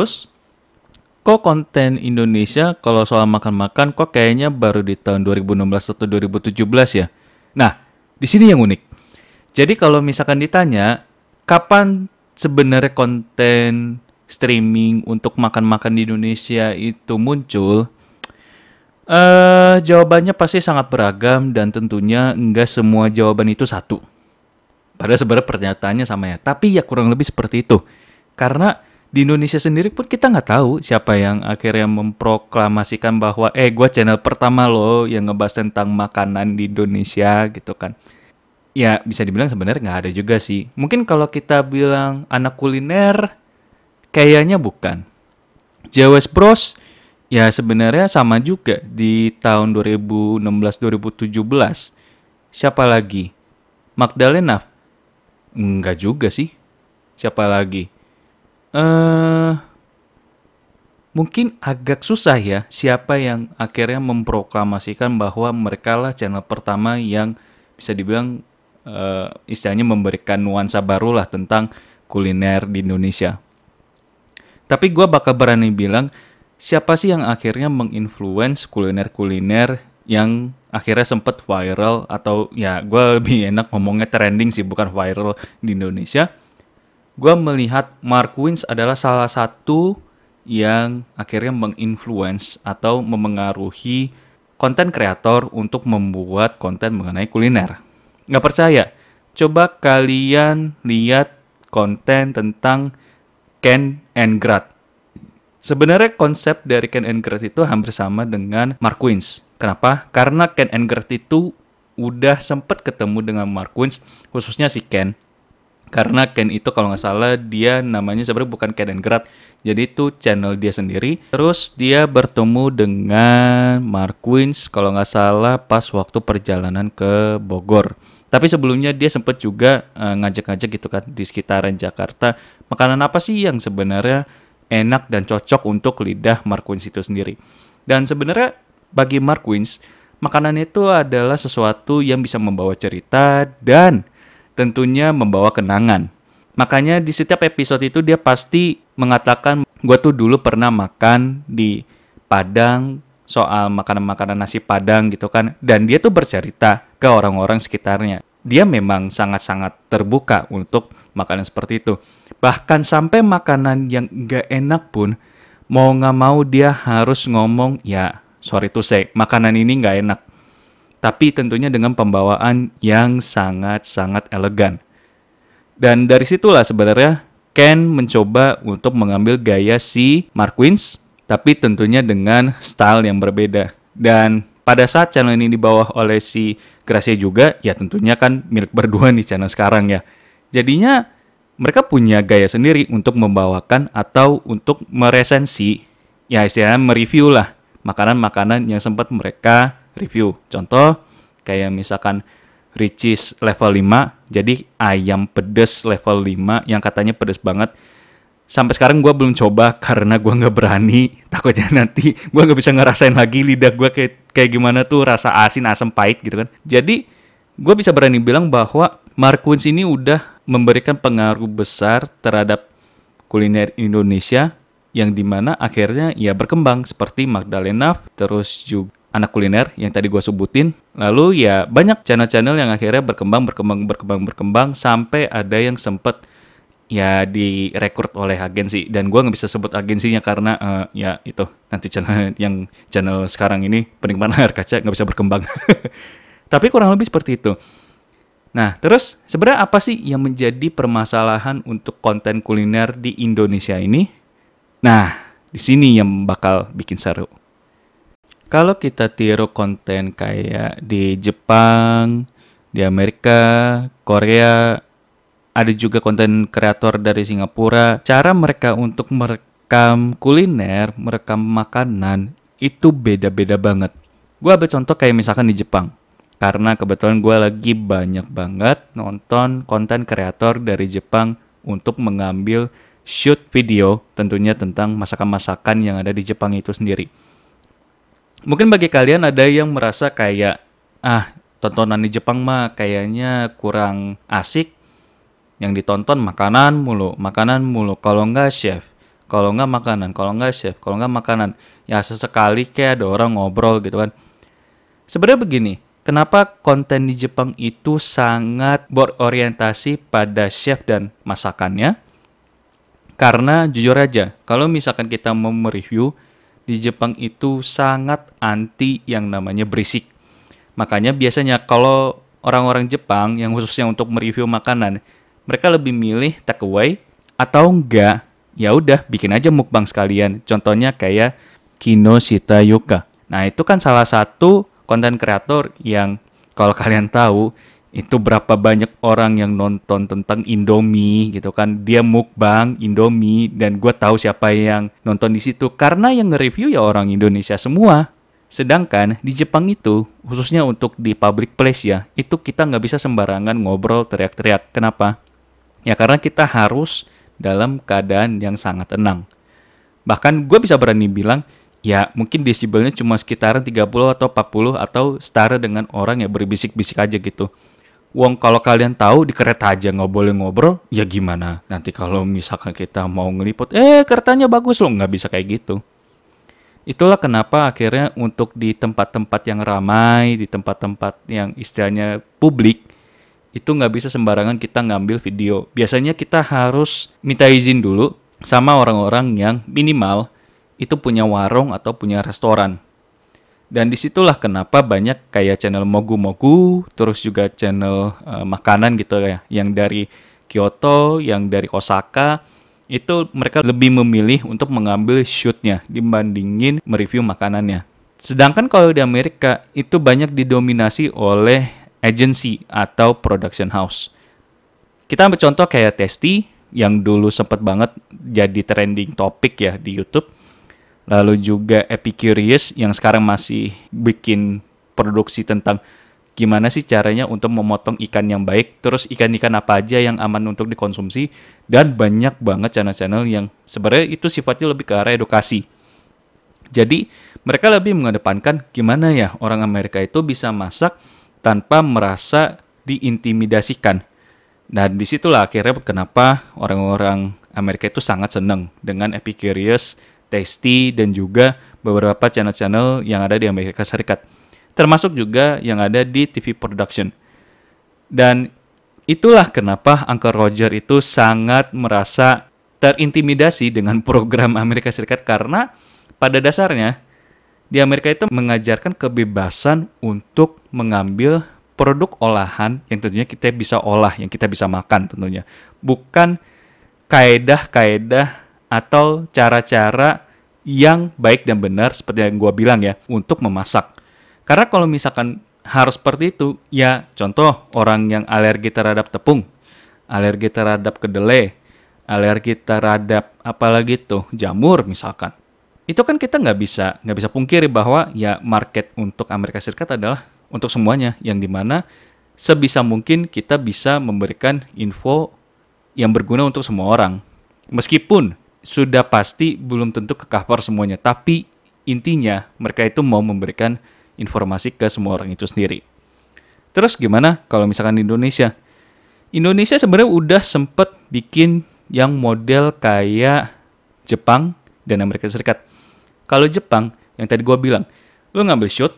Terus kok konten Indonesia kalau soal makan-makan kok kayaknya baru di tahun 2016 atau 2017 ya? Nah, di sini yang unik. Jadi kalau misalkan ditanya kapan sebenarnya konten streaming untuk makan-makan di Indonesia itu muncul, eh jawabannya pasti sangat beragam dan tentunya enggak semua jawaban itu satu. Padahal sebenarnya pernyataannya sama ya, tapi ya kurang lebih seperti itu. Karena di Indonesia sendiri pun kita nggak tahu siapa yang akhirnya memproklamasikan bahwa eh gue channel pertama loh yang ngebahas tentang makanan di Indonesia gitu kan. Ya bisa dibilang sebenarnya nggak ada juga sih. Mungkin kalau kita bilang anak kuliner, kayaknya bukan. JWS Bros ya sebenarnya sama juga di tahun 2016-2017. Siapa lagi? Magdalena? Enggak juga sih. Siapa lagi? Eh mungkin agak susah ya siapa yang akhirnya memproklamasikan bahwa mereka lah channel pertama yang bisa dibilang eh, istilahnya memberikan nuansa baru lah tentang kuliner di Indonesia. Tapi gue bakal berani bilang siapa sih yang akhirnya menginfluence kuliner-kuliner yang akhirnya sempet viral atau ya gue lebih enak ngomongnya trending sih bukan viral di Indonesia gue melihat Mark Wins adalah salah satu yang akhirnya menginfluence atau memengaruhi konten kreator untuk membuat konten mengenai kuliner. Nggak percaya? Coba kalian lihat konten tentang Ken and Grad. Sebenarnya konsep dari Ken and Grad itu hampir sama dengan Mark Wins. Kenapa? Karena Ken and Grad itu udah sempat ketemu dengan Mark Wins, khususnya si Ken karena Ken itu kalau nggak salah dia namanya sebenarnya bukan Ken and Grad jadi itu channel dia sendiri. Terus dia bertemu dengan Mark Wins kalau nggak salah pas waktu perjalanan ke Bogor. Tapi sebelumnya dia sempat juga uh, ngajak-ngajak gitu kan di sekitaran Jakarta. Makanan apa sih yang sebenarnya enak dan cocok untuk lidah Mark Wins itu sendiri? Dan sebenarnya bagi Mark Wins makanan itu adalah sesuatu yang bisa membawa cerita dan tentunya membawa kenangan. Makanya di setiap episode itu dia pasti mengatakan gue tuh dulu pernah makan di Padang soal makanan-makanan nasi Padang gitu kan. Dan dia tuh bercerita ke orang-orang sekitarnya. Dia memang sangat-sangat terbuka untuk makanan seperti itu. Bahkan sampai makanan yang gak enak pun mau gak mau dia harus ngomong ya sorry to say makanan ini gak enak tapi tentunya dengan pembawaan yang sangat-sangat elegan. Dan dari situlah sebenarnya Ken mencoba untuk mengambil gaya si Mark Wins, tapi tentunya dengan style yang berbeda. Dan pada saat channel ini dibawa oleh si Gracia juga, ya tentunya kan milik berdua nih channel sekarang ya. Jadinya mereka punya gaya sendiri untuk membawakan atau untuk meresensi, ya istilahnya mereview lah makanan-makanan yang sempat mereka review. Contoh kayak misalkan Ricis level 5, jadi ayam pedes level 5 yang katanya pedes banget. Sampai sekarang gue belum coba karena gue nggak berani. Takutnya nanti gue nggak bisa ngerasain lagi lidah gue kayak kayak gimana tuh rasa asin, asam, pahit gitu kan. Jadi gue bisa berani bilang bahwa Marquins ini udah memberikan pengaruh besar terhadap kuliner Indonesia yang di mana akhirnya ya berkembang seperti Magdalena terus juga anak kuliner yang tadi gue sebutin. Lalu ya banyak channel-channel yang akhirnya berkembang, berkembang, berkembang, berkembang sampai ada yang sempet ya direkrut oleh agensi dan gue nggak bisa sebut agensinya karena uh, ya itu nanti channel yang channel sekarang ini penikmat air kaca nggak bisa berkembang. Tapi kurang lebih seperti itu. Nah, terus sebenarnya apa sih yang menjadi permasalahan untuk konten kuliner di Indonesia ini? Nah, di sini yang bakal bikin seru. Kalau kita tiru konten kayak di Jepang, di Amerika, Korea, ada juga konten kreator dari Singapura. Cara mereka untuk merekam kuliner, merekam makanan, itu beda-beda banget. Gue ambil contoh kayak misalkan di Jepang. Karena kebetulan gue lagi banyak banget nonton konten kreator dari Jepang untuk mengambil shoot video tentunya tentang masakan-masakan yang ada di Jepang itu sendiri Mungkin bagi kalian ada yang merasa kayak ah tontonan di Jepang mah kayaknya kurang asik. Yang ditonton makanan mulu, makanan mulu. Kalau enggak chef, kalau nggak makanan, kalau nggak chef, kalau nggak makanan. Ya sesekali kayak ada orang ngobrol gitu kan. Sebenarnya begini, kenapa konten di Jepang itu sangat berorientasi pada chef dan masakannya? Karena jujur aja, kalau misalkan kita mau mereview, di Jepang itu sangat anti yang namanya berisik. Makanya biasanya kalau orang-orang Jepang yang khususnya untuk mereview makanan, mereka lebih milih take away atau enggak ya udah bikin aja mukbang sekalian. Contohnya kayak Kino Shita Yuka. Nah, itu kan salah satu konten kreator yang kalau kalian tahu itu berapa banyak orang yang nonton tentang Indomie gitu kan. Dia mukbang Indomie dan gue tahu siapa yang nonton di situ. Karena yang nge-review ya orang Indonesia semua. Sedangkan di Jepang itu khususnya untuk di public place ya itu kita nggak bisa sembarangan ngobrol teriak-teriak. Kenapa? Ya karena kita harus dalam keadaan yang sangat tenang. Bahkan gue bisa berani bilang ya mungkin desibelnya cuma sekitaran 30 atau 40 atau setara dengan orang yang berbisik-bisik aja gitu Wong kalau kalian tahu di kereta aja nggak boleh ngobrol, ya gimana? Nanti kalau misalkan kita mau ngeliput, eh keretanya bagus loh, nggak bisa kayak gitu. Itulah kenapa akhirnya untuk di tempat-tempat yang ramai, di tempat-tempat yang istilahnya publik, itu nggak bisa sembarangan kita ngambil video. Biasanya kita harus minta izin dulu sama orang-orang yang minimal itu punya warung atau punya restoran dan di situlah kenapa banyak kayak channel mogu-mogu, terus juga channel uh, makanan gitu ya, yang dari Kyoto, yang dari Osaka, itu mereka lebih memilih untuk mengambil shootnya dibandingin mereview makanannya. Sedangkan kalau di Amerika itu banyak didominasi oleh agency atau production house. Kita ambil contoh kayak Testy yang dulu sempat banget jadi trending topik ya di YouTube lalu juga Epicurious yang sekarang masih bikin produksi tentang gimana sih caranya untuk memotong ikan yang baik, terus ikan-ikan apa aja yang aman untuk dikonsumsi, dan banyak banget channel-channel yang sebenarnya itu sifatnya lebih ke arah edukasi. Jadi mereka lebih mengedepankan gimana ya orang Amerika itu bisa masak tanpa merasa diintimidasikan. Dan di situlah akhirnya kenapa orang-orang Amerika itu sangat senang dengan Epicurious Tasty, dan juga beberapa channel-channel yang ada di Amerika Serikat. Termasuk juga yang ada di TV Production. Dan itulah kenapa Uncle Roger itu sangat merasa terintimidasi dengan program Amerika Serikat karena pada dasarnya di Amerika itu mengajarkan kebebasan untuk mengambil produk olahan yang tentunya kita bisa olah, yang kita bisa makan tentunya. Bukan kaedah-kaedah atau cara-cara yang baik dan benar seperti yang gue bilang ya untuk memasak. Karena kalau misalkan harus seperti itu, ya contoh orang yang alergi terhadap tepung, alergi terhadap kedelai, alergi terhadap apalagi tuh jamur misalkan. Itu kan kita nggak bisa nggak bisa pungkiri bahwa ya market untuk Amerika Serikat adalah untuk semuanya yang di mana sebisa mungkin kita bisa memberikan info yang berguna untuk semua orang. Meskipun sudah pasti belum tentu ke cover semuanya, tapi intinya mereka itu mau memberikan informasi ke semua orang itu sendiri. Terus gimana kalau misalkan di Indonesia? Indonesia sebenarnya udah sempet bikin yang model kayak Jepang dan Amerika Serikat. Kalau Jepang, yang tadi gue bilang, lu ngambil shoot,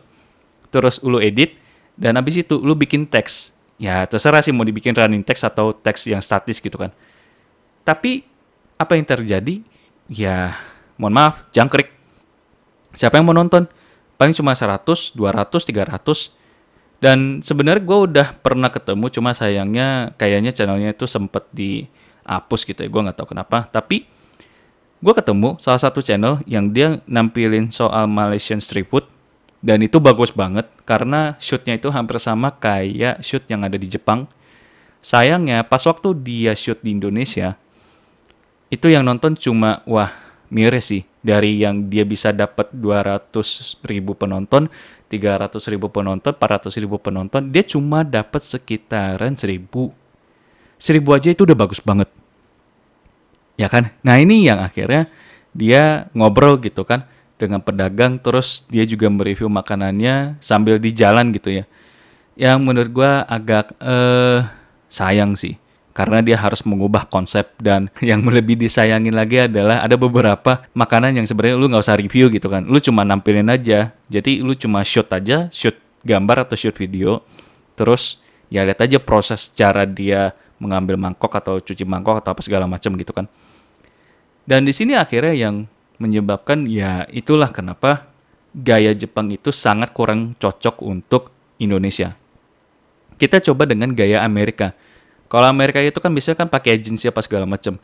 terus lu edit, dan habis itu lu bikin teks. Ya terserah sih mau dibikin running text atau teks yang statis gitu kan. Tapi apa yang terjadi? Ya, mohon maaf, jangkrik. Siapa yang mau nonton? Paling cuma 100, 200, 300. Dan sebenarnya gue udah pernah ketemu, cuma sayangnya kayaknya channelnya itu sempet dihapus gitu ya. Gue nggak tahu kenapa. Tapi gue ketemu salah satu channel yang dia nampilin soal Malaysian street food. Dan itu bagus banget karena shootnya itu hampir sama kayak shoot yang ada di Jepang. Sayangnya pas waktu dia shoot di Indonesia, itu yang nonton cuma wah miris sih. Dari yang dia bisa dapat 200 ribu penonton 300 ribu penonton 400 ribu penonton dia cuma dapat sekitaran 1000 1000 aja itu udah bagus banget. Ya kan? Nah ini yang akhirnya dia ngobrol gitu kan dengan pedagang terus dia juga mereview makanannya sambil di jalan gitu ya. Yang menurut gue agak eh sayang sih karena dia harus mengubah konsep dan yang lebih disayangin lagi adalah ada beberapa makanan yang sebenarnya lu nggak usah review gitu kan. Lu cuma nampilin aja. Jadi lu cuma shoot aja shoot gambar atau shoot video. Terus ya lihat aja proses cara dia mengambil mangkok atau cuci mangkok atau apa segala macam gitu kan. Dan di sini akhirnya yang menyebabkan ya itulah kenapa gaya Jepang itu sangat kurang cocok untuk Indonesia. Kita coba dengan gaya Amerika. Kalau Amerika itu kan biasanya kan pakai agensi apa segala macam.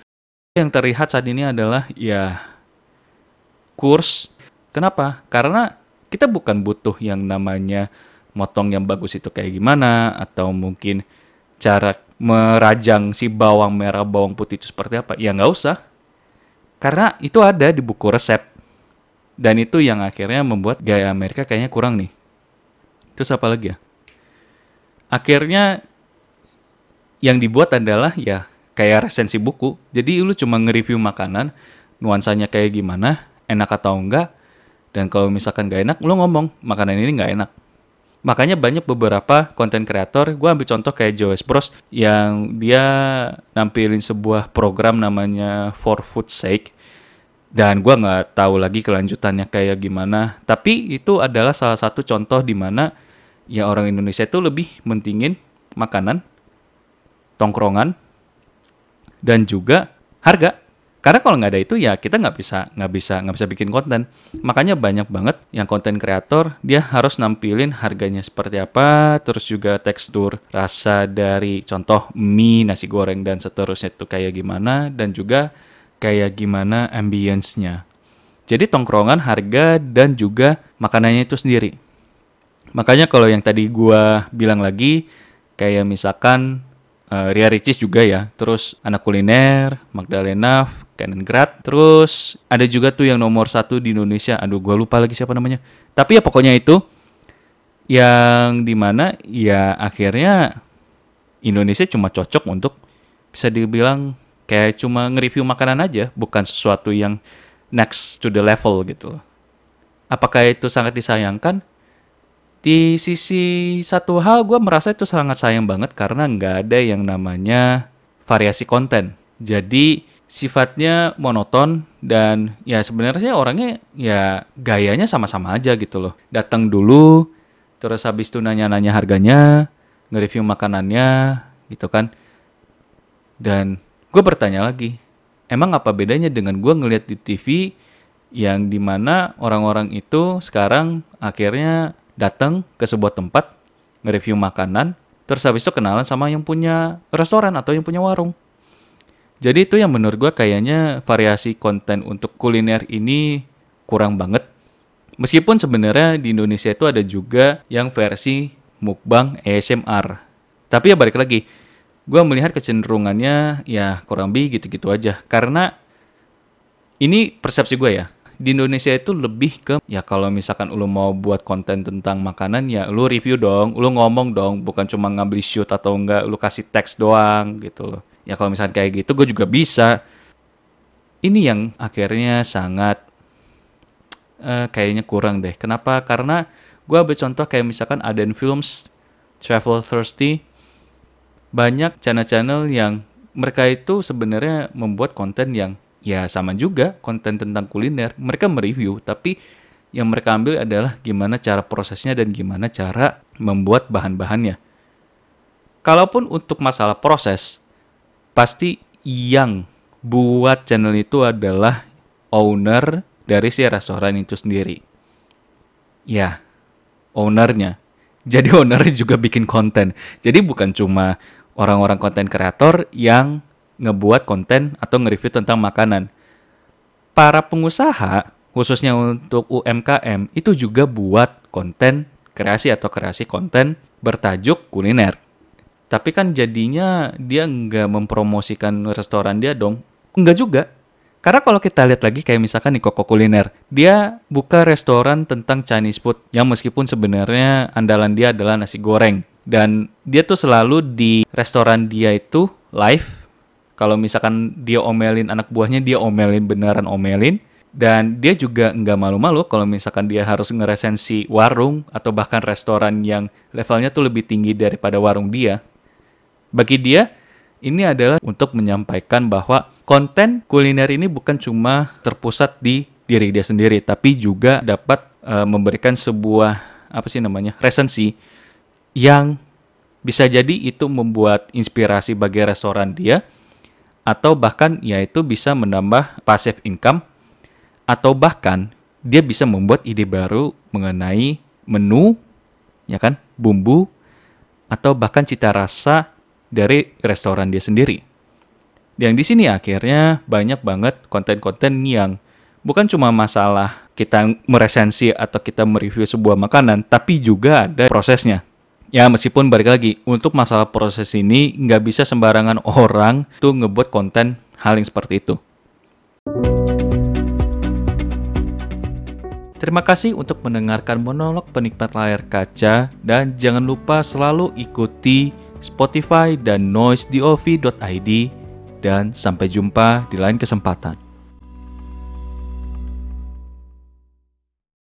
Yang terlihat saat ini adalah ya kurs. Kenapa? Karena kita bukan butuh yang namanya motong yang bagus itu kayak gimana atau mungkin cara merajang si bawang merah bawang putih itu seperti apa. Ya nggak usah. Karena itu ada di buku resep. Dan itu yang akhirnya membuat gaya Amerika kayaknya kurang nih. Terus apa lagi ya? akhirnya yang dibuat adalah ya kayak resensi buku. Jadi lu cuma nge-review makanan, nuansanya kayak gimana, enak atau enggak. Dan kalau misalkan gak enak, lu ngomong makanan ini gak enak. Makanya banyak beberapa konten kreator, gue ambil contoh kayak Joe Bros yang dia nampilin sebuah program namanya For Food Sake. Dan gue nggak tahu lagi kelanjutannya kayak gimana. Tapi itu adalah salah satu contoh di mana ya orang Indonesia itu lebih mentingin makanan, tongkrongan, dan juga harga. Karena kalau nggak ada itu ya kita nggak bisa nggak bisa nggak bisa bikin konten. Makanya banyak banget yang konten kreator dia harus nampilin harganya seperti apa, terus juga tekstur rasa dari contoh mie, nasi goreng dan seterusnya itu kayak gimana dan juga kayak gimana ambience-nya. Jadi tongkrongan, harga dan juga makanannya itu sendiri. Makanya kalau yang tadi gua bilang lagi kayak misalkan uh, Ria Ricis juga ya, terus anak kuliner, Magdalena, Grad, terus ada juga tuh yang nomor satu di Indonesia, aduh gua lupa lagi siapa namanya. Tapi ya pokoknya itu yang di mana ya akhirnya Indonesia cuma cocok untuk bisa dibilang kayak cuma nge-review makanan aja, bukan sesuatu yang next to the level gitu Apakah itu sangat disayangkan? Di sisi satu hal gue merasa itu sangat sayang banget karena nggak ada yang namanya variasi konten. Jadi sifatnya monoton dan ya sebenarnya orangnya ya gayanya sama-sama aja gitu loh. Datang dulu, terus habis itu nanya-nanya harganya, nge-review makanannya gitu kan. Dan gue bertanya lagi, emang apa bedanya dengan gue ngeliat di TV yang di mana orang-orang itu sekarang akhirnya datang ke sebuah tempat, nge-review makanan, terus habis itu kenalan sama yang punya restoran atau yang punya warung. Jadi itu yang menurut gue kayaknya variasi konten untuk kuliner ini kurang banget. Meskipun sebenarnya di Indonesia itu ada juga yang versi mukbang ASMR. Tapi ya balik lagi, gue melihat kecenderungannya ya kurang lebih gitu-gitu aja. Karena ini persepsi gue ya di Indonesia itu lebih ke ya kalau misalkan lu mau buat konten tentang makanan ya lu review dong, lu ngomong dong, bukan cuma ngambil shoot atau enggak lu kasih teks doang gitu loh. Ya kalau misalkan kayak gitu gue juga bisa. Ini yang akhirnya sangat uh, kayaknya kurang deh. Kenapa? Karena gue ambil contoh kayak misalkan Aden Films, Travel Thirsty, banyak channel-channel yang mereka itu sebenarnya membuat konten yang ya sama juga konten tentang kuliner. Mereka mereview, tapi yang mereka ambil adalah gimana cara prosesnya dan gimana cara membuat bahan-bahannya. Kalaupun untuk masalah proses, pasti yang buat channel itu adalah owner dari si restoran itu sendiri. Ya, ownernya. Jadi ownernya juga bikin konten. Jadi bukan cuma orang-orang konten kreator yang ngebuat konten atau nge-review tentang makanan. Para pengusaha, khususnya untuk UMKM, itu juga buat konten kreasi atau kreasi konten bertajuk kuliner. Tapi kan jadinya dia nggak mempromosikan restoran dia dong. Enggak juga. Karena kalau kita lihat lagi kayak misalkan nih Koko Kuliner, dia buka restoran tentang Chinese food yang meskipun sebenarnya andalan dia adalah nasi goreng. Dan dia tuh selalu di restoran dia itu live kalau misalkan dia omelin anak buahnya, dia omelin beneran omelin. Dan dia juga nggak malu-malu kalau misalkan dia harus ngeresensi warung atau bahkan restoran yang levelnya tuh lebih tinggi daripada warung dia. Bagi dia, Ini adalah untuk menyampaikan bahwa konten kuliner ini bukan cuma terpusat di diri dia sendiri, tapi juga dapat uh, memberikan sebuah apa sih namanya resensi yang bisa jadi itu membuat inspirasi bagi restoran dia atau bahkan yaitu bisa menambah passive income atau bahkan dia bisa membuat ide baru mengenai menu ya kan bumbu atau bahkan cita rasa dari restoran dia sendiri. Yang di sini akhirnya banyak banget konten-konten yang bukan cuma masalah kita meresensi atau kita mereview sebuah makanan, tapi juga ada prosesnya. Ya meskipun balik lagi, untuk masalah proses ini nggak bisa sembarangan orang tuh ngebuat konten hal yang seperti itu. Terima kasih untuk mendengarkan monolog penikmat layar kaca dan jangan lupa selalu ikuti Spotify dan noisedov.id dan sampai jumpa di lain kesempatan.